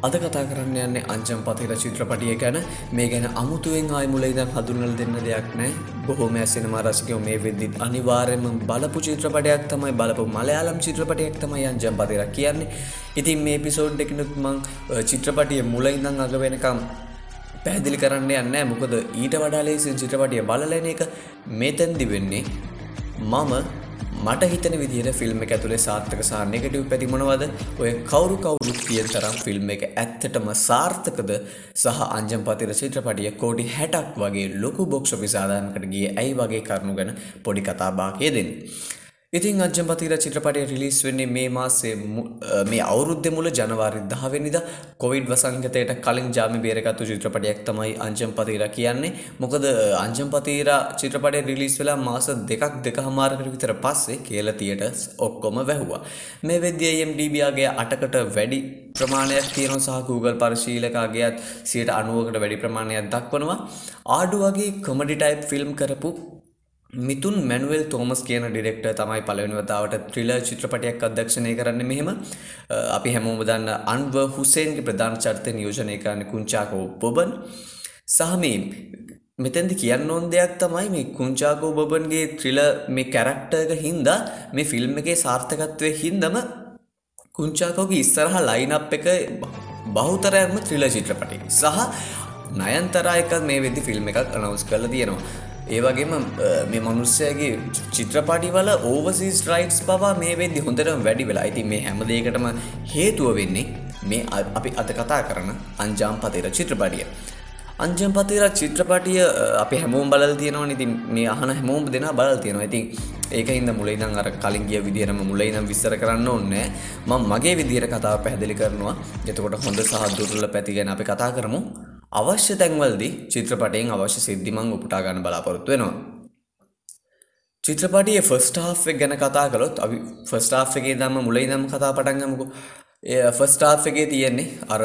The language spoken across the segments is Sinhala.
අද කතා කරන්න යන්නේ අංචම් පතිර චිත්‍රපටිය ගැන. මේ ගැන අමුතුවෙන් ආය මුලයිදන් හඳුනල් දෙන්න දෙයක් නෑ බොහෝම ඇසෙන මරසිකයෝ මේ වෙද්දිත් අනිවාර්යම බලපු චිත්‍රපටයක් තමයි බලපු මලයාලම් චිත්‍රපටයක් තමයි අංජම් පතිර කියන්නේ. ඉතින් මේ පිසෝඩ් එකනුත් මං චිත්‍රපටිය මුලයිදං අග වෙනකම් පැහැදිලි කරන්න යන්න මොකද ඊට වඩා ලේසින් චිත්‍රපටිය බලලන එක මෙතැන්දි වෙන්නේ මම මට හිතන විදිහට ෆිල්ම් එක ඇතුලේ සාර්ථක සහ නෙගටිව් පැති මොනවද? ඔය කවුරු කවුරුත් කියන තරම් ෆිල්ම් එක ඇත්තටම සාර්ථකද? සහ අංජම් පතිර චිත්‍රපටිය කෝටි 60ක් වගේ ලොකු බොක්ස් ඔෆිස් ආදායමකට ගියේ ඇයි වගේ කරුණු ගැන පොඩි කතා බහකය දෙන්නේ? ඉතින් අජ්ජම්පතිර චිත්‍රපටය රිලිස් වෙන්නේ මේ මාසේ මේ අවුරුද්ධ මුල ජනවාරි දහවෙනිද කොවිඩ් වසංගතයට කලින් ජාමි බේරගත්තු චිත්‍රපටයක් තමයි අංජම්පතිර කියන්නේ. මොකද අංජම්පතිර චිත්‍රපටය රිලිස් වෙලා මාස දෙකක් දෙක හමාරකට විතර පස්සේ කියලතියට ඔක්කොම වැැහවා. මේ වෙද්‍ය එම්ඩබයාගේ අටකට වැඩි ප්‍රමාණයක් තියෙන සහ Google පරිශීලකාගේත් සියට අනුවකට වැඩි ප්‍රමාණයක් දක්වනවා. ආඩු වගේ කොමඩි ටයිප් ෆිල්ම් කරපු මිතුන් මැනුවල් තෝමස් කියන ඩිරෙක්ට තමයි පලවෙනවතාවට ත්‍රිල චිත්‍රපටයක් අධ්‍යක්ෂණය කරන්න. මෙහෙම අපි හැමෝම දන්න අන්ව හුසේන්ගේ ප්‍රධාන චර්තය නියෝජනය කරන්න කුංචාකෝ බොබන්. සහමී මෙතැදි කියන්න ඕන් දෙයක් තමයි මේ කුංචාකෝ බොබන්ගේ ත්‍රිල මේ කැරක්ටර්ක හින්දා මේ ෆිල්ම් එකේ සාර්ථකත්වය හින්දම කුංචාකෝගේ ඉස්සරහ ලයිනප් එක බහුතරයක්ම ත්‍රිල චිත්‍රපටි සහ නයන්තරා එකක් මේ වෙදි ෆිල්ම් එකක් අනවස් කරලා තියෙනවා. ඒවගේම මේ මනුස්සයගේ චිත්‍රපටිවල ඕවසිස් රයිට්ස් පවා මේ වෙදදි හොඳට වැඩි වෙලා. ඉති මේ හැම දේකටම හේතුව වෙන්නේ මේ අපි අත කතා කරන අංජාම් පතේර චිත්‍රපටිය. අංජම් පතේර චිත්‍රපටිය අපි හැමෝම් බලල් තියෙනවා ඉතින් මේ අහන හැමෝම් දෙෙන බලල් තියෙනවා. ඉතින් ඒක හිද මුලයිනම් අර කලින් ගිය විදිරම මුලයිනම් විස්සර කරන්න ඕන්නෑ ම මගේ විදිර කතාව පැහැදිලි කරනවා. එතකොට හොඳ සහ දුරල පැති ගැන අපි කතා කරමු. අවශ්‍ය තැන්වල්දී චිත්‍රපටයෙන් අවශ්‍ය සිද්ධිමං උපුටා ගන්න බලාපොරොත්තු වෙනවා. චිත්‍රපටියේ ෆස්ට හාෆ් ගැන කතා කළොත් අපි ෆස්ට හාෆ් එකේ දම්ම මුලයි දම් කතා පටන් ගමුකු ෆස්ට හාෆ් එකේ තියෙන්නේ අර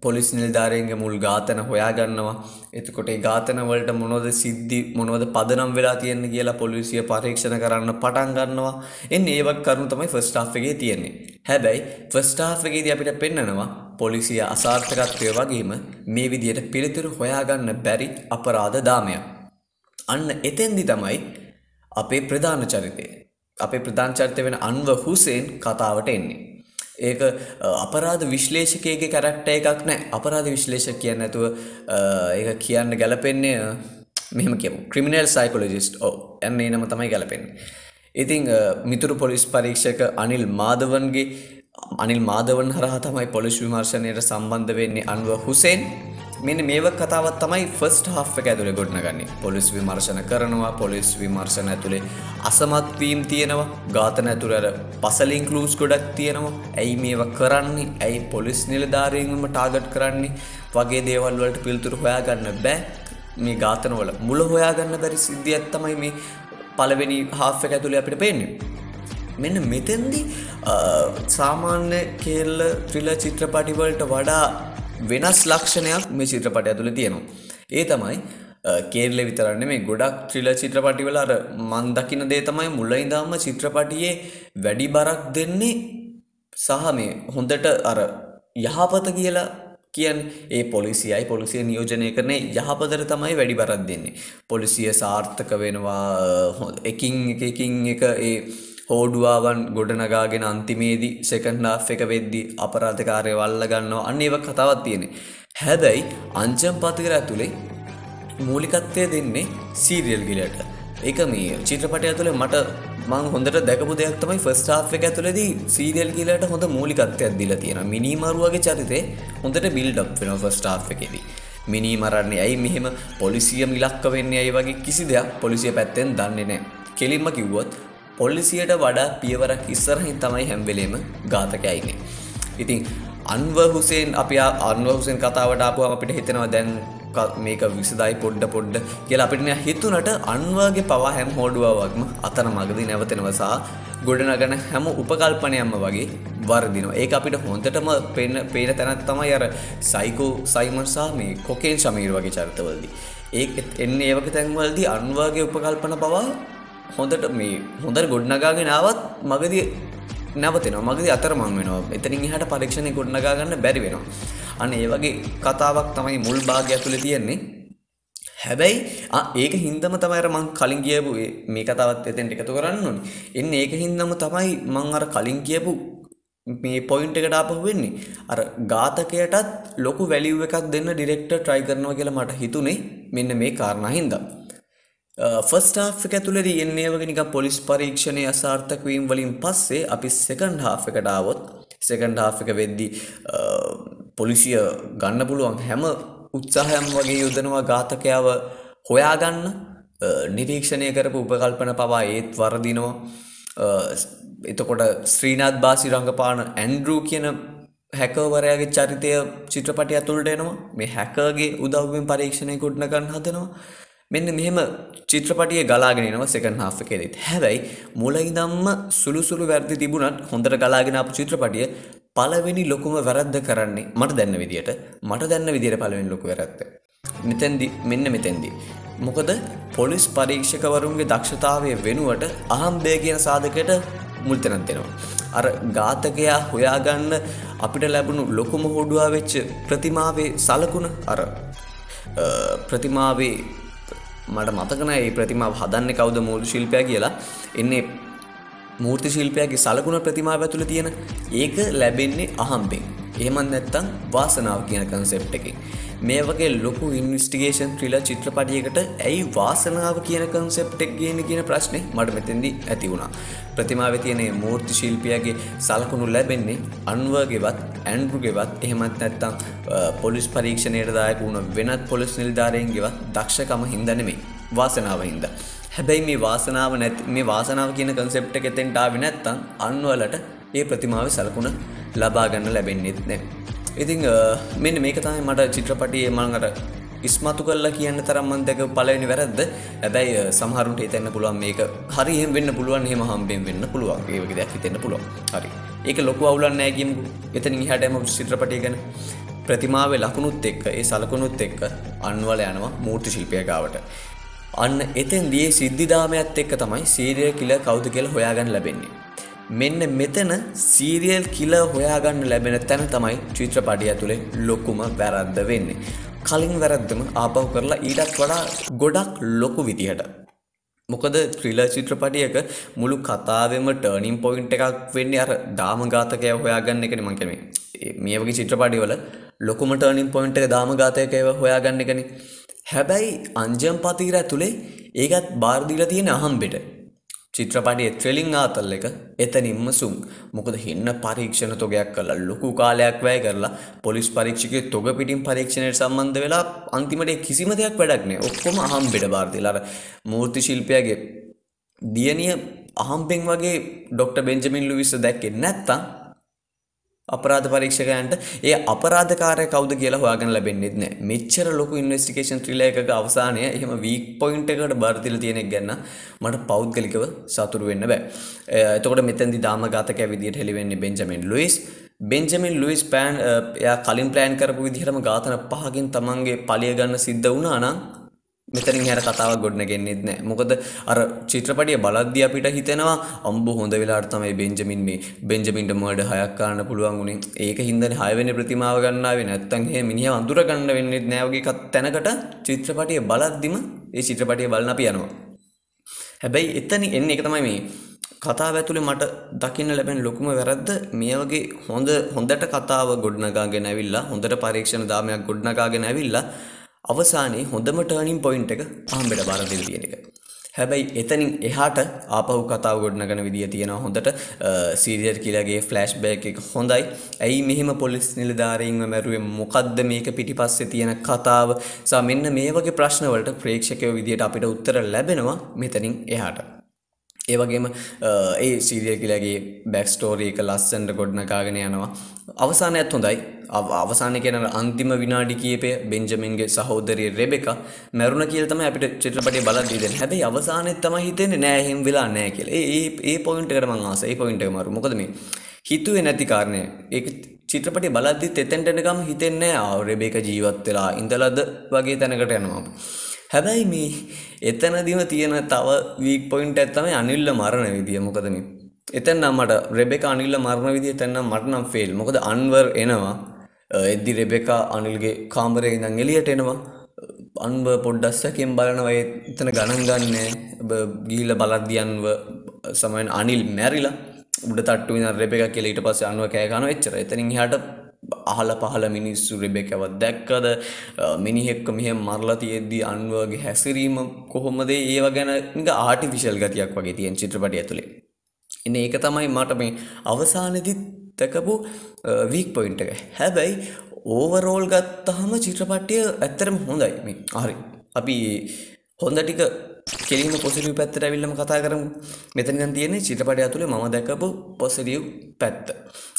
පොලිස් නිල්ධාරයන්ගේ මුල් ඝාතන හොයාගන්නවා එතකොට ඝාතනවලට මොනොද සිද්ධි මොනවද පදනම් වෙලා තියෙන්න කියලා පොලිසිය පරීක්ෂණ කරන්න පටන් ගන්නවා එන්න ඒවක් කරුණු තමයි ෆස්ට හාෆ් එකේ තියෙන්නේ හැබැයි ෆස්ට හාෆ් එකේදී අපිට පෙන්නනවා පොලිසිය අසාර්ථකත්වය වගේම මේ විදියට පිළිතුරු හොයාගන්න බැරි අපරාධ දාමයක්. අන්න එතෙන්දි තමයි අපේ ප්‍රධාන චරිතය. අපේ ප්‍රධාන චරිතය වෙන අන්ව හුසේන් කතාවට එන්නේ. ඒක අපරාධ විශ්ලේෂකයගේ කැරක්ට එකක් නෑ. අපරාධ විශ්ලේෂක කියන්න ඇතුව ඒ කියන්න ගැලපෙන්නේ මෙහම කියමු. ක්‍රිමිනල් සයිකොලජිස්ට් ඕ ඇන්නේ නම තමයි ගැලපෙන්නේ. ඉතිං මිතුරු පොලිස් පරීක්ෂක අනිල් මාධවන්ගේ අනිල් මාධවන් හරහ තමයි පොලිස් විමර්ශනයට සම්බන්ධ වෙන්නේ අන්ව හුසේන්. මෙන්න මේව කතාවත් තමයි ෆස්ට හ් එක ඇතුළේ ගොඩනගන්නේ. පොලිස් විමර්ශන කරනවා පොලිස් විමර්ශන ඇතුළේ අසමත්වීම් තියෙනවා ගාතන ඇතුළර පසලින් කලූස් ගොඩක් තියෙනවා. ඇයි මේව කරන්නේ? ඇයි පොලිස් නිලධාරීන්ම ටාගට් කරන්නේ? වගේ දේවල් වලට පිල්තුරු හොයාගන්න බෑ. මේ ගාතනවල මුල හොයාගන්න බැරි සිද්ධියත් තමයි මේ පළවෙනි හාෆ් එක ඇතුළේ අපිට පේන්නේ. මෙන්න මෙතෙන්දි සාමාන්‍ය කෙල්ල ත්‍රිල චිත්‍රපටිවලට වඩා වෙනස් ලක්ෂණයක් මේ චිත්‍රපටය ඇතුළ තියෙනවා. ඒ තමයි කේල්ල විතරන්න මේ ගොඩක් ත්‍රිල චිත්‍රපටිවල අර මන් දකින දේ තමයි මුලයිදාම චිත්‍රපටියේ වැඩි බරක් දෙන්නේ සහ මේ හොඳට අර යහපත කියලා කියන් ඒ පොලිසියයි පොලිසිය නියෝජනය කරනේ යහපදර තමයි වැඩි බරත් දෙන්නේ. පොලිසිය සාර්ථක වෙනවා එකින් එකකින් එක ඒ හෝඩුවාවන් ගොඩනගාගෙන අන්තිමේදී සෙකන්ඩ් නාෆ් එක වෙද්දි අපරාධකාරය වල්ල ගන්නවා අන්න ඒව කතාවත් තියෙන. හැබැයි අංචම් පතිකර ඇතුළේ මූලිකත්වය දෙන්නේ සීරියල් ගිලට. එක මේ චිත්‍රපටය ඇතුළේ මට මං හොඳට දැකපු දෙයක් තමයි ෆස්ට ආ් එක ඇතුළෙදී සීරියල් කියලට හොඳ මූලිකත්වයක් දිල තියෙන මිනිමරුවගේ චරිතේ හොඳට බිල්ඩක් වෙන ෆස්ට ආ් එකෙදී. මිනී මරන්නේ ඇයි මෙහෙම පොලිසියම ඉලක්ක වෙන්නේ ඇයි වගේ කිසි දෙයක් පොලිසිය පැත්තෙන් දන්නේ නෑ කෙලින්ම කිව්වොත් පොලිසියට වඩා පියවරක් ඉස්සරහින් තමයි හැම්වෙලේම ගාතකයයින්නේ. ඉතින් අන්ව හුසේන් අපි අන්ව හුසෙන් කතාවට ආපුවම අපිට හිතෙනවා දැන් මේක විසදයි පොඩ්ඩ පොඩ්ඩ කියලා අපිට හිතුනට අන්වාගේ පවා හැම් හෝඩුවාවක්ම අතන මගදී නැවතෙනවසා ගොඩනගන හැම උපකල්පනයම්ම වගේ වර්දිනවා ඒ අපිට හොඳටම පෙන්න පේන තැනත් තමයි අර සයිකෝ සයිමර්සා මේ කොකේන් සමීර වගේ චරිතවලදී. ඒ එන්නේ ඒවක තැන්වලදී අන්වාගේ උපකල්පන පවා හොඳට මේ හොඳට ගොඩ්නගාගෙන ආවත් මගදී නැවතෙන මගද අතර මං වෙනවා එතනින් හට පරීක්ෂණය ගොඩ්නගාගන්න බැරි වෙනවා අන්න ඒ වගේ කතාවක් තමයි මුල් භාගය ඇතුළේ තියෙන්නේ හැබැයි ඒක හින්දම තමයිර මං කලින් කියපු මේ කතාවත් එතෙන්ට එකතු කරන්න ඕනේ. එන්න ඒක හින්දම තමයි මං අර කලින් කියපු මේ පොයින්ට් එකට ආපහු වෙන්නේ. අර ඝාතකයටත් ලොකු වැලියු එකක් දෙන්න ඩිරෙක්ටර් try කරනවා කියලා මට හිතුනේ මෙන්න මේ කාරණා හින්දා. Uh, ෆස්ට් හාෆ් එක ඇතුළේදී එන්නේ වගේ නිකන් පොලිස් පරීක්ෂණයේ අසාර්ථක වීම වලින් පස්සේ අපි සෙකන්ඩ් හාෆ් එකට ආවොත් සෙකන්ඩ් හාෆ් එක වෙද්දී uh, පොලිසිය ගන්න පුළුවන් හැම උත්සාහයම් වගේ යොදනවා ඝාතකයාව හොයාගන්න. Uh, නිරීක්ෂණය කරපු උපකල්පන පවා ඒත් වරදිනවා. එතකොට ශ්‍රීනාත් බාසි රංගපාන ඇන්ඩරූ කියන හැකවරයාගේ චරිතය චිත්‍රපටය ඇතුළට එනවා. මේ හැකගේ උදව්වෙන් පරීක්ෂණය කුඩ්න ගන්න හදනවා. මෙන්න මෙහෙම චිත්‍රපටිය ගලාගෙනනවා සෙකන් හාෆ් එකේදීත්. හැබැයි මුලින්දම්ම සුළු සුළු වැරදි තිබුණත් හොඳට ගලාගෙන ආපු චිත්‍රපටිය පළවෙනි ලොකුම වැරද්ද කරන්නේ මට දැන්න විදියට මට දැන්න විදියට පළවෙනි ලොකු වැරද්ද. මෙතෙන්දි මෙන්න මෙතෙන්දි. මොකද පොලිස් පරීක්ෂකවරුන්ගේ දක්ෂතාවය වෙනුවට අහම්බය කියන සාධකයට මුල් තැනක් දෙනවා. අර ඝාතකයා හොයාගන්න අපිට ලැබුණු ලොකුම හොඩුවා වෙච්ච ප්‍රතිමාවේ සලකුණ අර ප්‍රතිමාවේ මට මතකන ඒ ප්‍රතිමාව හදන්න කවුද මූල් ශිල්පය කියලා. එන්නේ මූර්ති ශිල්පයගේ සලකුණ ප්‍රතිමාව ඇතුළ තියෙන ඒක ලැබෙන්නේ අහම්බෙන්. එහෙමත් නැත්තම් වාසනාව කියන කන්සෙප්ට් එකෙන්. මේ වගේ ලොකු ඉන්විස්ටිගේෂන් ත්‍රිලර් චිත්‍රපටයකට ඇයි වාසනාව කියන කන්සෙප්ට් එක ගේන්නේ කියන ප්‍රශ්නේ මට මෙතෙන්දී ඇති වුණා. ප්‍රතිමාවේ තියෙන මූර්ති ශිල්පියාගේ සලකුණු ලැබෙන්නේ අන්වර්ගේවත් ඇන්ඩ්‍රුගේවත් එහෙමත් නැත්තම් පොලිස් පරීක්ෂණයට දායක වුණ වෙනත් පොලිස් නිලධාරීන්ගේවත් දක්ෂකම හින්දා නෙමෙයි. වාසනාව හින්දා. හැබැයි මේ වාසනාව නැති මේ වාසනාව කියන කන්සෙප්ට් එක එතෙන්ට ආවේ නැත්තම් අන්වලට ඒ ප්‍රතිමාවේ සලකුණ ලබා ගන්න ලැබෙන්නේත් නැහැ. ඉතින් මෙන්න මේක තමයි මට චිත්‍රපටියේ මම අර ඉස්මතු කල්ලා කියන්න තරම් මම දැක පළවෙනි වැරද්ද. හැබැයි සමහරුන්ට හිතෙන්න පුළුවන් මේක හරි එහෙම වෙන්න පුළුවන් එහෙම හම්බෙන් වෙන්න පුළුවන්. ඒ වගේ දෙයක් හිතෙන්න පුළුවන්. හරි. ඒක ලොකු අවුලක් නෑ කියමුකෝ. එතනින් එහාට යමු චිත්‍රපටිය ගැන. ප්‍රතිමාවේ ලකුණුත් එක්ක ඒ සලකුණුත් එක්ක අන්වල යනවා මූර්ති ශිල්පියා ගාවට. අන්න එතෙන්දී සිද්ධිදාමයත් එක්ක තමයි සීරියල් කිලර් කවුද කියලා හොයාගන්න ලැබෙන්නේ. මෙන්න මෙතන සීරියල් කිලර් හොයාගන්න ලැබෙන තැන තමයි චිත්‍රපටිය ඇතුලේ ලොකුම වැරද්ද වෙන්නේ. කලින් වැරද්දම ආපහු කරලා ඊටත් වඩා ගොඩක් ලොකු විදිහට. මොකද ත්‍රිලර් චිත්‍රපටියක මුළු කතාවෙම ටර්නින් පොයින්ට් එකක් වෙන්නේ අර දාමඝාතකය හොයාගන්න එකනේ මං කියන්නේ. මේ වගේ චිත්‍රපටිවල ලොකුම ටර්නින් පොයින්ට් එක දාමඝාතකයව හොයාගන්න එකනේ. හැබැයි අංජම් පතීර ඇතුළේ ඒකත් බාර්දිල තියෙන අහම්බෙට චිත්‍රපටයේ ත්‍රෙලිං ආතල් එක එතනින්ම සුම් මොකද හින්න පරීක්ෂණ තොගයක් කළා. ලොකු කාලයක් වැය කරලා පොලිස් පරීක්ෂකයෙක් තොග පිටින් පරීක්ෂණයට සම්බන්ධ වෙලා අන්තිමට කිසිම දෙයක් වැඩක් නෑ. ඔක්කොම අහම්බෙට බාර්දිලා. අර මූර්ති ශිල්පියාගේ දියණිය අහම්බෙන් වගේ ඩොක්ටර් බෙන්ජමින් ලුවිස් දැක්කේ නැත්තම් අපරාධ පරීක්ෂකයන්ට ඒ අපරාධකාරය කවුද කියලා හොයාගන්න ලැබෙන්නේ නැහැ. මෙච්චර ලොකු ඉන්වෙස්ටිගේෂන් ත්‍රිලර් එකක අවසානය එහෙම වීක් පොයින්ට් එකකට බර දීලා තියෙන එක ගැන මට පෞද්ගලිකව සතුටු වෙන්න බෑ. එතකොට මෙතෙන්දි දාමඝාතකයා විදියට හෙළි වෙන්නේ Benjamin Louis. Benjamin Louis plan එයා කලින් ප්ලෑන් කරපු විදිහටම ඝාතන පහකින් තමන්ගේ පලිය ගන්න සිද්ධ වුණා නම් මෙතනින් හැර කතාවක් ගොඩනගෙන්නෙත් නෑ. මොකද අර චිත්‍රපටිය බලද්දී අපිට හිතෙනවා අම්බ හොඳ වෙලාවට තමයි බෙන්ජමින් මේ බෙන්ජමින්ට මර්ඩර් හයක් කරන්න පුළුවන් උනේ. ඒක හින්දානේ හයවෙනි ප්‍රතිමාව ගන්න ආවේ. නැත්තම් එහෙම මිනිහව අඳුර ගන්න වෙන්නේ නෑ වගේ එකක් තැනකට චිත්‍රපටිය බලද්දිම ඒ චිත්‍රපටිය බලන අපි යනවා. හැබැයි එතන එන්නේ ඒක තමයි මේ කතාව ඇතුලේ මට දකින්න ලැබෙන ලොකුම වැරද්ද මේ වගේ හොඳ හොඳට කතාව ගොඩනගාගෙන ඇවිල්ලා හොඳට පරීක්ෂණ දාමයක් ගොඩනගාගෙන ඇවිල්ලා අවසානයේ හොඳම ටර්නින් පොයින්ට් එක අහම්බෙට බාර දෙන්න තියෙන එක. හැබැයි එතනින් එහාට ආපහු කතාව ගොඩනගන විදිය තියෙනවා හොඳට සීරියල් කිලර්ගේ ෆ්ලෑෂ් බෑක් එක හොඳයි. ඇයි මෙහෙම පොලිස් නිලධාරීන්ව මැරුවේ මොකද්ද මේක පිටිපස්සේ තියෙන කතාව? සා මෙන්න මේ වගේ ප්‍රශ්න වලට ප්‍රේක්ෂකයෝ විදියට අපිට උත්තර ලැබෙනවා මෙතනින් එහාට. ඒ වගේම ඒ සීරියල් කිලර්ගේ බෑක් ස්ටෝරි එක ලස්සනට ගොඩනගාගෙන යනවා. අවසානයත් හොඳයි. අවසානය කියන අන්තිම විනාඩි කීපය බෙන්ජමින්ගේ සහෝදරිය රෙබෙකා මැරුණ කියලා තමයි අපිට චිත්‍රපටය බලද්දී දෙන්නේ. හැබැයි අවසානයේ තමයි හිතෙන්නේ නෑ එහෙම වෙලා නෑ කියලා. ඒ ඒ ඒ පොයින්ට් එකට මං ආසයි. ඒ පොයින්ට් එක මාරු. මොකද මේ හිතුවේ නැති කාරණේ. ඒක චිත්‍රපටය බලද්දිත් එතෙන්ට එනකම් හිතෙන්නේ නෑ ආ රෙබෙක ජීවත් වෙලා ඉඳලාද වගේ තැනකට යනවා. හැබැයි මේ එතනදිම තියෙන තව වීක් පොයින්ට් එකක් තමයි අනිල්ල මරණ විදිය. මොකද මේ එතන නම් මට රෙබෙක අනිල්ල මරණ විදිය එතන නම් මට නම් ෆේල්. මොකද අන්වර් එනවා එද්දි රෙබෙකා අනිල්ගේ කාමරේ ඉඳන් එලියට එනවා අන්ව පොඩ්ඩස්සකින් බලනවා ඒ එතන ගණන් ගන්න ගීල බලද්දියන්ව සමයන් අනිල් මැරිලා උඩ තට්ටු වින රෙබෙක කියලා ඊට පස්සේ අන්ව කෑ ගන්නවා එච්චර. එතනින් එහාට අහල පහල මිනිස්සු රෙබෙකව දැක්කද මිනිහෙක්ක මෙහෙම මරලා තියෙද්දි අන්වගේ හැසිරීම කොහොමද ඒව ගැන නිකන් ආටිෆිෂල් ගතියක් වගේ තියෙන චිත්‍රපටය ඇතුලේ. එන්න ඒක තමයි මට මේ අවසානයේදී දැකපු වීක් පොයින්ට් එක. හැබැයි ඕවරෝල් ගත්තහම චිත්‍රපටය ඇත්තරම හොඳයි මේ. හරි. අපි හොඳ ටික කෙලින්ම පොසිටිව් පැත්තට ඇවිල්ලාම කතා කරමු. මෙතන දැන් තියෙන්නේ චිත්‍රපටය ඇතුලේ මම දැකපු පොසිටිව් පැත්ත.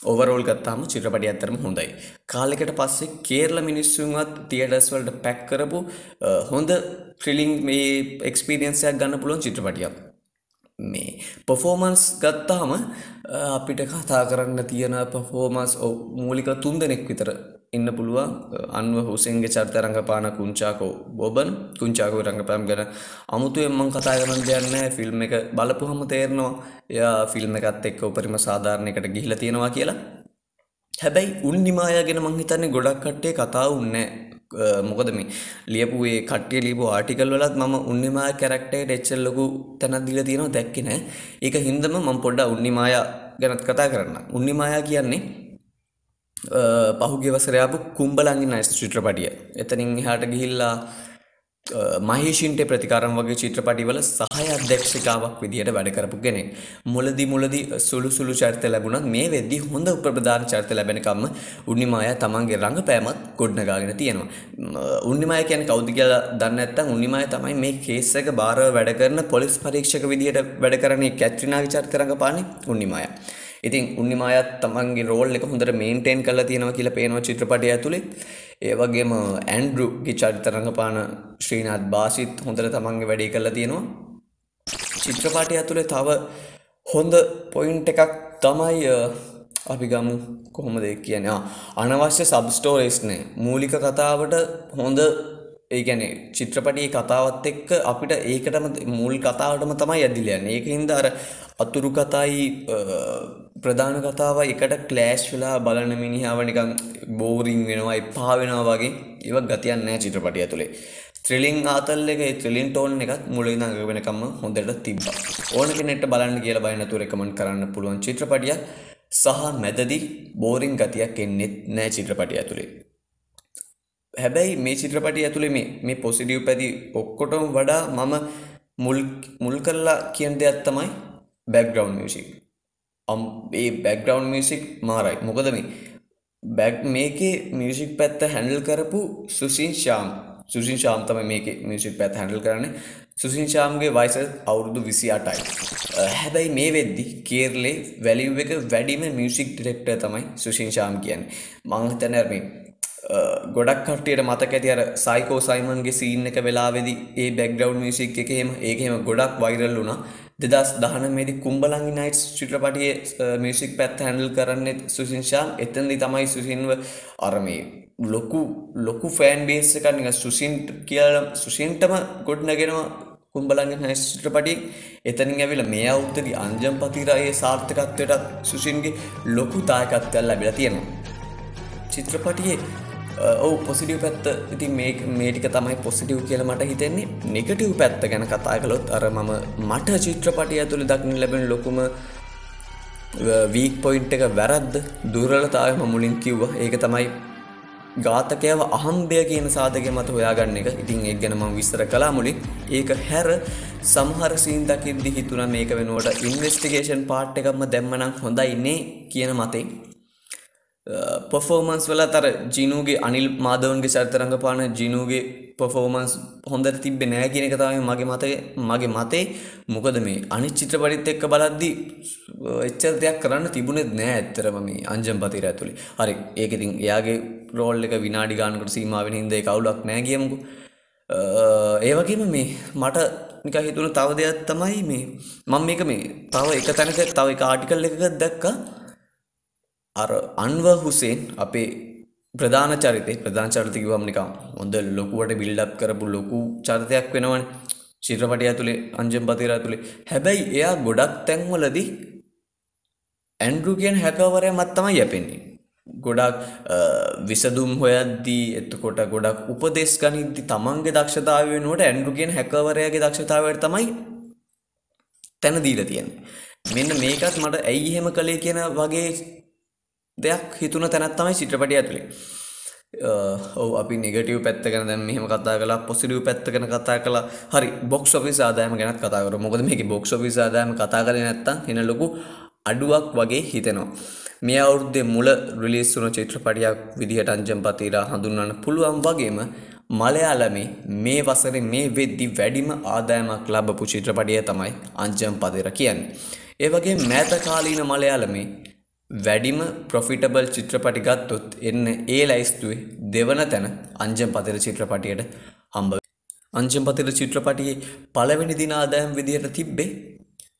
ඕවරෝල් ගත්තාම චිත්‍රපටය ඇත්තරම හොඳයි. කාලෙකට පස්සේ කේරළ මිනිස්සුන්වත් තියටර්ස් වලට පැක් කරපු හොඳ ත්‍රිලිං මේ එක්ස්පීරියන්ස් එකක් ගන්න පුළුවන් චිත්‍රපටියක්. මේ පොෆෝමන්ස් ගත්තාම අපිට කතා කරන්න තියෙන පෆෝමන්ස් මූලික තුන් දෙනෙක් විතර ඉන්න පුළුවන්. අන්ව හුසෙන්ගේ චරිත රංගපාන කුංචාකෝ බොබන් කුංචාකෝ රංගපෑම් ගැන අමුතුවෙන් මං කතා කරන්න දෙයක් නැහැ. ෆිල්ම් එක බලපුවම තේරෙනවා. එයා ෆිල්ම් එකත් එක්ක උපරිම සාධාරණයකට ගිහිලා තියෙනවා කියලා. හැබැයි උන්නිමායා ගැන මං හිතන්නේ ගොඩක් කට්ටිය කතා වුන්නේ මොකද මේ ලියපු ඒ කට්ටිය ලියපු ආටිකල් වලත් මම උන්නිමාය කැරක්ටරයට එච්චර ලොකු තැනක් දීලා තියෙනවා. දැක්කේ නෑ ඒක හින්දම මම පොඩ්ඩක් උන්නිමායා ගැනත් කතා කරන්න උන්නිමායා කියන්නේ පහුගිය වසර ආපු කුම්බලංගි නයිස් චිත්‍රපටිය. එතනින් එහාට ගිහිල්ලා මහේෂින්ට ප්‍රතිකාරම් වගේ චිත්‍රපටිවල සහය අධ්‍යක්ෂකාවක් විදිහට වැඩ කරපු කෙනෙක්. මුලදි මුලදි සුළු සුළු චරිත ලැබුණත් මේ වෙද්දි හොඳ උප්‍රධාන චරිත ලැබෙනකම්ම උන්නිමාය තමන්ගේ රංගපෑමත් ගොඩනගාගෙන තියෙනවා. උන්නිමාය කියන්නේ කවුද කියලා දන්නේ නැත්නම් උන්නිමාය තමයි මේ කේස් එක බාරව වැඩ කරන පොලිස් පරීක්ෂක විදිහට වැඩ කරන්නේ කැට්රිනාගේ චරිත රංගපාන්නේ උන්නිමාය. ඉතින් උන්නිමායත් තමන්ගේ රෝල් එක හොඳට මේන්ටේන් කරලා තියෙනවා කියලා පේනවා චිත්‍රපටය ඇතුලේ. ඒ වගේම ඇන්ඩ්‍රුගේ චරිත රංගපාන ශ්‍රීනාත් බාසිත් හොඳට තමන්ගේ වැඩේ කරලා තියෙනවා. චිත්‍රපටය ඇතුලේ තව හොඳ පොයින්ට් එකක් තමයි අපි ගමු කොහොමද කියන්නේ අනවශ්‍ය සබ් ස්ටෝරීස් නේ මූලික කතාවට හොඳ ඒ කියන්නේ චිත්‍රපටයේ කතාවත් එක්ක අපිට ඒකටම මුල් කතාවටම තමයි ඇදිලා යන්නේ. ඒකින්ද අර අතුරු කතයි ප්‍රධාන කතාව එකට ක්ලෑෂ් වෙලා බලන මිනිහාව නිකන් බෝරිං වෙනවා එපා වෙනවා වගේ ඒවක් ගතියක් නැහැ චිත්‍රපටිය ඇතුලේ. ත්‍රිලිං ආතල් එක ඒ ත්‍රිලිං ටෝන් එකත් මුලින් ඉඳන් වෙනකම්ම හොඳට තිබ්බා. ඕන කෙනෙක්ට බලන්න කියලා බය නැතුව රෙකමන්ඩ් කරන්න පුළුවන් චිත්‍රපටියක් සහ මැදදී බෝරිං ගතියක් එන්නේ නැහැ චිත්‍රපටිය ඇතුලේ. හැබැයි මේ චිත්‍රපටිය ඇතුලේ මේ මේ පොසිටිව් පැති ඔක්කොටම වඩා මම මුල් මුල් කරලා කියන දෙයක් තමයි බැක්ග්‍රවන්් මියසික් ඒ බැක්ග්‍රවන්් මියසික් මාරයි. මොකද මේ බැක් මේකේ මියසික් පැත්ත හැඩල් කරපු සුසින් ශාම් සුසින් ශාම් තම මේක මියසික් පැත් හැඩල් කරන්නේ. සුසින් ශාම්ගේ වයිස අවුරුදු විසි අටයි හැබැයි මේ වෙද්දි කේරලේ වැලිව් එක වැඩිම මියසික් ඩිරෙක්ටර් තමයි සුසින් ශාම් කියන්නේ. මංහිතනැර්මේ ගොඩක් කටියට මතක ඇති අර සයිකෝ සයිමන්ගේ සීන් එක වෙලාවෙදි ඒ බැක්ග්‍රවන්් මියසික් එකහෙම ඒකහෙම ගොඩක් වෛරල් වුණා. දෙදස් දහනමේදි කුම්ඹලංගි නයිට් චිත්‍රපටියේ මියසික් පැත් හැන්ඩල් කරන්නේ සුසින්ශාන් එතන්දි තමයි සුසින්ව අරමේ ලොකු ලොකු ෆෑන් බේස් එකක් නික සුසින් කියල සුසින්ටම ගොඩ්නගෙනවා කුම්ඹලංගි නයිස් චිත්‍රපටිය. එතනින් ඇවිල මේ අවුත්තදි අංජම් පතිරයේ සාර්ථකත්වයටත් සුසින්ගේ ලොකු දායකත්වයල් ලැබිලා තියෙනවා. චිත්‍රපටියේ ඔවු පොසිටිව් පැත්ත. ඉතින් මේ මේටික තමයි පොසිටිව් කියල මට හිතෙන්නේ. නිකටව් පැත්ත ගැන කතා කළොත් අර මම මට චිත්‍රපටිය ඇතුළි දක්න ලැබෙන ලොකුම වීක් පොයින්ට් එක වැරද්ද? දුරලතාවම මුලින් කිව්ව. ඒක තමයි ගාතකයව අහම්බය කියන සාධක මත හොයාගන්න එක. ඉතින් එක් ගැන මං විස්තර කලා මුලින්. ඒක හැර සමහර සීන් දකිද්දි හිතුන මේක වෙනුවට ඉන්වස්ටිගේෂන් පාට් එකක්ම දැම්මනම් හොඳයින්නේ කියන මතේ පොෆෝමන්ස් වල තර ජිනුගේ අනිල් මාදවන්ගේ චරිතරංගපාන ජිනුගේ පොෆෝමන්ස් හොඳට තිබ්බෙ නෑ කියන එක තමයි මගේ මතය. මගේ මතේ මොකද මේ අනිත් චිත්‍රපටිත් එක්ක බලද්දි එච්චර දෙයක් කරන්න තිබුණෙත් නෑ ඇත්තරම මේ අංජම් පතිර ඇතුළේ හරි ඒක ඉතින් එයාගේ රෝල් එක විනාඩි ගානකට සීමාව වෙන හින්දා ඒක අවුලක් නෑ කියමුකෝ. ඒ වගේම මේ මට නික හිතුණ තව දෙයක් තමයි මේ මම මේක මේ තව එක තැනක තව එක ආටිකල් එකක දැක්කා. අර අන්ව හුසේන් අපේ ප්‍රධාන චරිතේ ප්‍රධාන චරිත කිව්වම නිකන් හොඳ ලොකුවට බිල්ඩ් අප් කරපු ලොකු චරිතයක් වෙනවනේ. චිත්‍රපටය ඇතුලේ අංජම් බතිරා ඇතුලේ. හැබැයි එයා ගොඩක් තැන්වලදී ඇන්ඩ්‍රු කියන හැකවරයා මත් තමයි යැපෙන්නේ. ගොඩක් විසදුම් හොයද්දී එතකොට ගොඩක් උපදෙස් ගනිද්දි තමන්ගේ දක්ෂතාව වෙනුවට ඇන්ඩ්‍රු කියන හැකවරයාගේ දක්ෂතාවයට තමයි තැන දීලා තියෙන්නේ. මෙන්න මේකත් මට ඇයි එහෙම කළේ කියන වගේ දෙයක් හිතුන තැනත් තමයි චිත්‍රපටිය ඇතුලේ. ඔව් අපි නෙගටිව් පැත්ත ගැන දැන් මෙහෙම කතා කළා පොසිටිව් පැත්ත ගැන කතා කළා. හරි බොක්ස් ඔෆිස් ආදායම ගැනත් කතා කරමු. මොකද මේකේ බොක්ස් ඔෆිස් ආදායම කතා කරේ නැත්තම් එන ලොකු අඩුවක් වගේ හිතෙනවා. මේ අවුරුද්දේ මුල රිලීස් වුණු චිත්‍රපටියක් විදිහට අංජම් පතීරා හඳුන්වන්න පුළුවන් වගේම මලයාලමේ මේ වසරේ මේ වෙද්දි වැඩිම ආදායමක් ලබපු චිත්‍රපටිය තමයි අංජම් පතිර කියන්නේ. ඒ වගේ මෑත කාලීන මලයාලමේ වැඩිම ප්‍රොෆිටබල් චිත්‍රපටි ගත්තොත් එන්න ඒ ලයිස්තුවේ දෙවන තැන අංජම් පතිර චිත්‍රපටියට හම්බ. අංජම් පතිර චිත්‍රපටියේ පළවෙනි දින ආදායම් විදිහට තිබ්බේ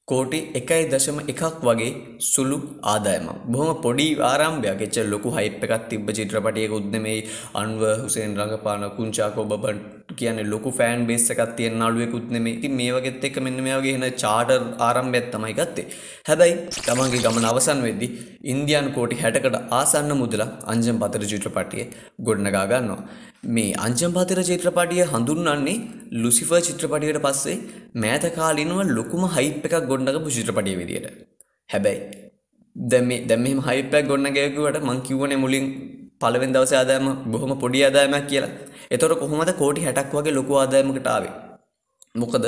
කෝටි එකයි දශම එකක් වගේ සුළු ආදායම බොහොම පොඩි ආරම්භයක් එච්ච ලොකු හයිප් එකක් තිබ්බ චිත්‍රපටියකුත් නෙමෙයි අන්ව හුසේන් රඟපාන කුංචාකෝ බබන් කියන්නේ ලොකු ෆෑන් බේස් එකක් තියෙන නළුවෙකුත් නෙමෙයි. ඉතින් මේ වගේත් එක්ක මෙන්න මේ වගේ එන චාටර් ආරම්භයක් තමයි ගත්තේ. හැබැයි තමන්ගේ ගමන අවසන් වෙද්දී ඉන්දියානු කෝටි 60කට ආසන්න මුදලක් අංජම් පතර චිත්‍රපටියේ ගොඩනගා ගන්නවා. මේ අංජම් පතර චිත්‍රපටිය හඳුන්වන්නේ ලුසිෆර් චිත්‍රපටියට පස්සේ මෑත කාලිනව ලොකුම හයිප් එකක් ගොඩනගපු චිත්‍රපටිය විදියට. හැබැයි දැන් මේ දැන් මෙහෙම හයිප් එකක් ගොඩනගයකුවට මං කිව්වනේ මුලින් පළවෙනි දවසේ ආදායම බොහොම පොඩි ආදායමක් කියලා. එතකොට කොහොමද කෝටි 60ක් වගේ ලොකු ආදායමකට ආවේ? මොකද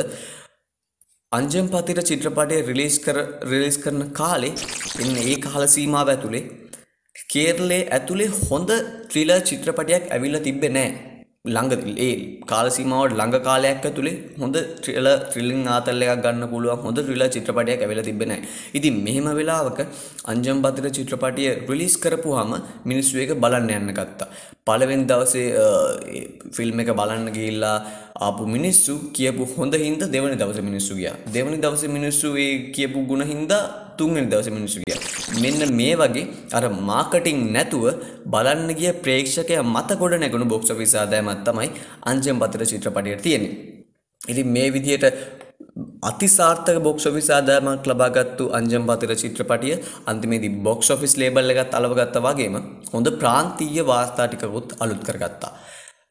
අංජම් පතිර චිත්‍රපටය රිලීස් කර රිලීස් කරන කාලේ එන්න ඒ කාල සීමාව ඇතුලේ කේරළේ ඇතුලේ හොඳ ත්‍රිලර් චිත්‍රපටයක් ඇවිල්ලා තිබ්බේ නැහැ. ළඟ ඒ කාලසීමාවට ළඟ කාලයක් ඇතුලේ හොඳ ත්‍රිල ත්‍රිලින් ආතල් එකක් ගන්න පුළුවන් හොඳ ත්‍රිලර් චිත්‍රපටයක් ඇවිල්ලා තිබ්බේ නැහැ. ඉතින් මෙහෙම වෙලාවක අංජම් බද්දර චිත්‍රපටිය රිලීස් කරපුවාම මිනිස්සු ඒක බලන්න යන්න ගත්තා. පළවෙනි දවසේ ෆිල්ම් එක බලන්න ගිහිල්ලා ආපු මිනිස්සු කියපු හොඳ හින්දා දෙවනි දවසේ මිනිස්සු ගියා. දෙවනි දවසේ මිනිස්සු ඒ කියපු ಗುಣ හින්දා තුන්වෙනි දවසේ මිනිස්සු ගියා. මෙන්න මේ වගේ අර මාකටිං නැතුව බලන්න ගිය ප්‍රේක්ෂකයා මත ගොඩ නැගුණු බොක්ස් ඔෆිස් ආදායමක් තමයි අංජම් පතර චිත්‍රපටයට තියෙන්නේ. ඉතින් මේ විදිහට අතිසාර්ථක බොක්ස් ඔෆිස් ආදායමක් ලබාගත්තු අංජම් පතර චිත්‍රපටිය අන්තිමේදී බොක්ස් ඔෆිස් ලේබල් එකත් අලවගත්තා වගේම හොඳ ප්‍රාන්තීය වාර්තා ටිකකුත් අලුත් කරගත්තා.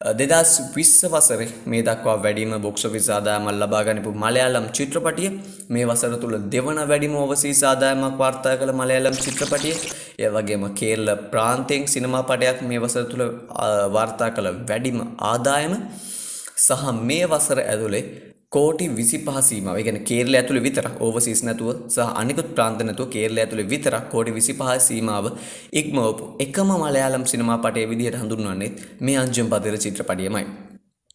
දෙදස් විස්ස වසරේ මේ දක්වා වැඩිම බොක්ෂොෆිස් ආදායමක් ලබා ගනිපු මලයාලම් චිත්‍රපටිය. මේ වසර තුළ දෙවන වැඩිම ඕවසීස් ආදායමක් වාර්තා කළ මලයාලම් චිත්‍රපටිය. ඒ වගේම කේරළ ප්‍රාන්තයෙන් සිනමාපටයක් මේ වසර තුළ වාර්තා කළ වැඩිම ආදායම. සහ මේ වසර ඇතුලේ කෝටි විසි පහසීමාව ගැන කේරල ඇතුළ විතර ඕවසිස් නැතුව සහ අනිකුත් ප්‍රාන්ත නැතුව කේරල ඇතුළ විතර කෝටි විසි පහසීමාව ඉක්මවපු එකම මලයාලම් සිනමා පටය විදිහයට හඳුන්වන්නේ මේ අංජම් පදිර චිත්‍රපටියමයි.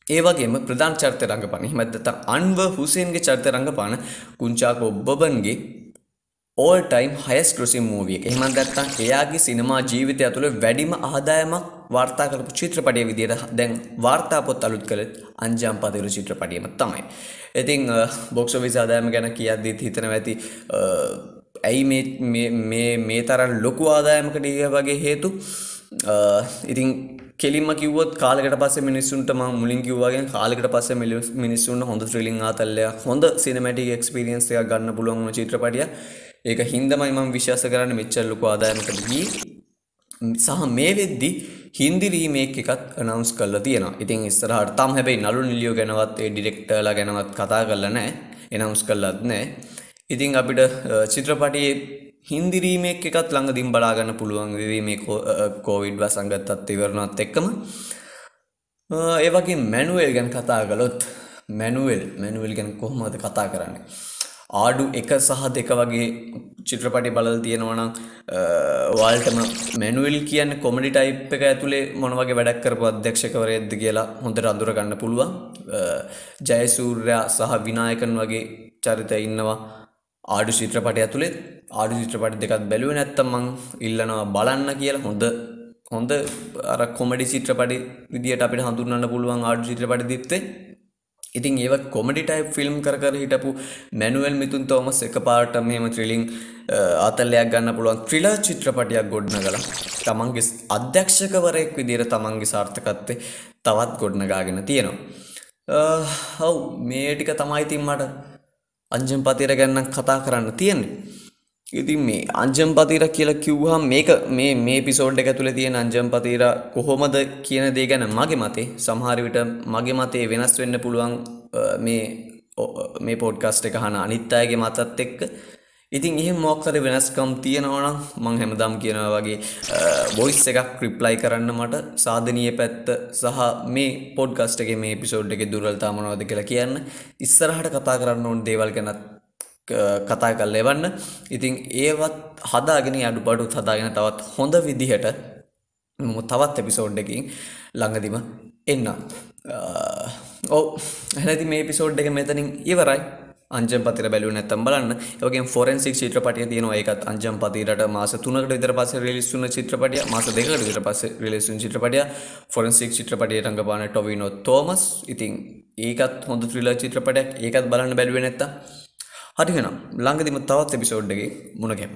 ඒ වගේම ප්‍රධාන චරිත රංගපාන හිමැත්තත අන්ව හුසේන්ගේ චරිත රංගපාන කුංචාකෝ බබන්ගේ ඕල් ටයිම් හයස් ක්‍රසිම් මූවිය එක එහෙමත් නැත්නම් එයාගේ සිනමා ජීවිතය ඇතුළේ වැඩිම ආදායමක් වාර්තා කරපු චිත්‍රපටය විදිහට දැන් වාර්තා පොත් අලුත් කළ අංජම් පදිරු චිත්‍රපටියම තමයි. ඉතින් බොක්ස් ඔෆිස් ආදායම ගැන කියද්දිත් හිතනවා ඇති ඇයි මේ මේ තරම් ලොකු ආදායමකට වගේ හේතු? ඉතින් කෙලින්ම කිව්වොත් කාලෙකට පස්සේ මිනිස්සුන්ට මම මුලින් කිව්වාගෙන් කාලෙකට පස්සේ මිනිස්සුන්ට හොඳ ත්‍රිලිං ආතල්ලයක් හොඳ සිනමැටික් එක්ස්පීරියන්ස් එකක් ගන්න පුළුවන් වුණ චිත්‍රපටියක්. ඒක හින්දමයි මම විශ්වාස කරන්නේ මෙච්චර ලොකු ආදායමකට ගියේ. සහ මේ වෙද්දි හින්දි රීමේක් එකත් අනවුන්ස් කරලා තියෙනවා. ඉතින් ඉස්සරහට තාම හැබැයි නළු නිලියෝ ගැනවත් ඒ ඩිරෙක්ටර්ලා ගැනවත් කතා කරලා නැහැ. එනවුන්ස් කරලත් නැහැ. ඉතින් අපිට චිත්‍රපටියේ හින්දි රීමේක් එකත් ළඟදින් බලා ගන්න පුළුවන් වෙවි මේ කෝවිඩ් වසංගතත් ඉවරනවත් එක්කම. ඒ වගේ මැනුවෙල් ගැන කතා කළොත් මැනුවෙල් මැනුවෙල් ගැන කොහොමද කතා කරන්නේ? ආඩු එක සහ දෙක වගේ චිත්‍රපටි බලල් තියෙනවනම් වාල්ටම මැනුවල් කියන්න කොමඩි ටයිප් එක ඇතුළේ මොනවගේ වැඩක් කරපු අධ්‍යක්ෂකවරයද්ද කියලා හොඳට අඳුර ගන්න පුළුවන්. ජයසූර්යා සහ විනායකන් වගේ චරිත ඉන්නවා ආඩු චිත්‍රපටය ඇතුළේ ආඩු චිත්‍රපටි දෙකත් බැලුව නැත්තම් මං ඉල්ලනවා බලන්න කියලා. හොඳ හොඳ අර කොමඩි චිත්‍රපටි විදිට අපිට හඳුන්න්න පුළුවන් ආඩු චිත්‍රපටි දිත්තේ. ඉතින් ඒව කොමඩි ටයිප් ෆිල්ම් කර කර හිටපු මැනුවල් මිතුන් තෝමස් එක පාට මෙම ත්‍රිලිං ආතල්ලයක් ගන්න පුළුවන් ත්‍රිලා චිත්‍රපටයක් ගොඩ්න කළ තමන්ගේ අධ්‍යක්ෂකවරයෙක් විදිර තමන්ගේ සාර්ථකත්තේ තවත් ගොඩ්නගාගෙන තියෙනවා. ඔව් මේ ටික තමයි තින් මට අංජම් පතිර ගැන්න කතා කරන්න තියෙන්නේ. ඉතින් මේ අංජම්පතිර කියලා කිව්හම් මේක මේ මේ පිසෝඩ් එක තුළ තියෙන අංජම්පතිර කොහොමද කියන දේ ගැන මගේ මතේ. සමහරවිට මගේ මතේ වෙනස් වෙන්න පුළුවන් මේ මේ පෝඩ්කස්ට එක හන අනිත්තායගේ මතත් එක්ක. ඉතින් එහෙම මොක්කර වෙනස්කම් තියෙනවනම් මං හැමදම් කියනවා වගේ බොයිස් එකක් ක්‍රිප්ලයි කරන්න මට. සාධනීය පැත්ත සහ මේ පොඩ්ගස්ට එක මේ පිසෝඩ් එක දුරල්තා මනවද කියලා කියන්න. ඉස්සරහට කතා කරන්න ඕන් දේවල් ගැනත් කතා කල් එවන්න. ඉතින් ඒවත් හදාගෙන අඩු බඩුත් හදාගෙන තවත් හොඳ විදිහට තවත් එපිසෝඩ්ඩකින් ළඟදිම එන්න. ඕ හැනති මේ පිසෝඩ් එක මෙතනින් ඉවරයි. අංජම් පතිර බැලු නැතම් බලන්න. යගේ ෆොරන්සික් චිත්‍රපටිය තියෙනවා. ඒකත් අංජම් පතිරට මාස තුනකට විතර පස රිලිස්සුන චිත්‍රපටිය. මාස දෙකට විතර පස රිලෙසුන් චිත්‍රපටිය. ෆොරන්සික් චිත්‍රපටිය රඟපාන ටොවිනෝ තෝමස්. ඉතින් ඒකත් හොඳ ත්‍රිල චිත්‍රපටයක්. ඒකත් බලන්න බැලුව නැත්තා හරිහෙනම් ළඟදිම තවත් එපිසෝඩ්ඩගේ මුණගැම්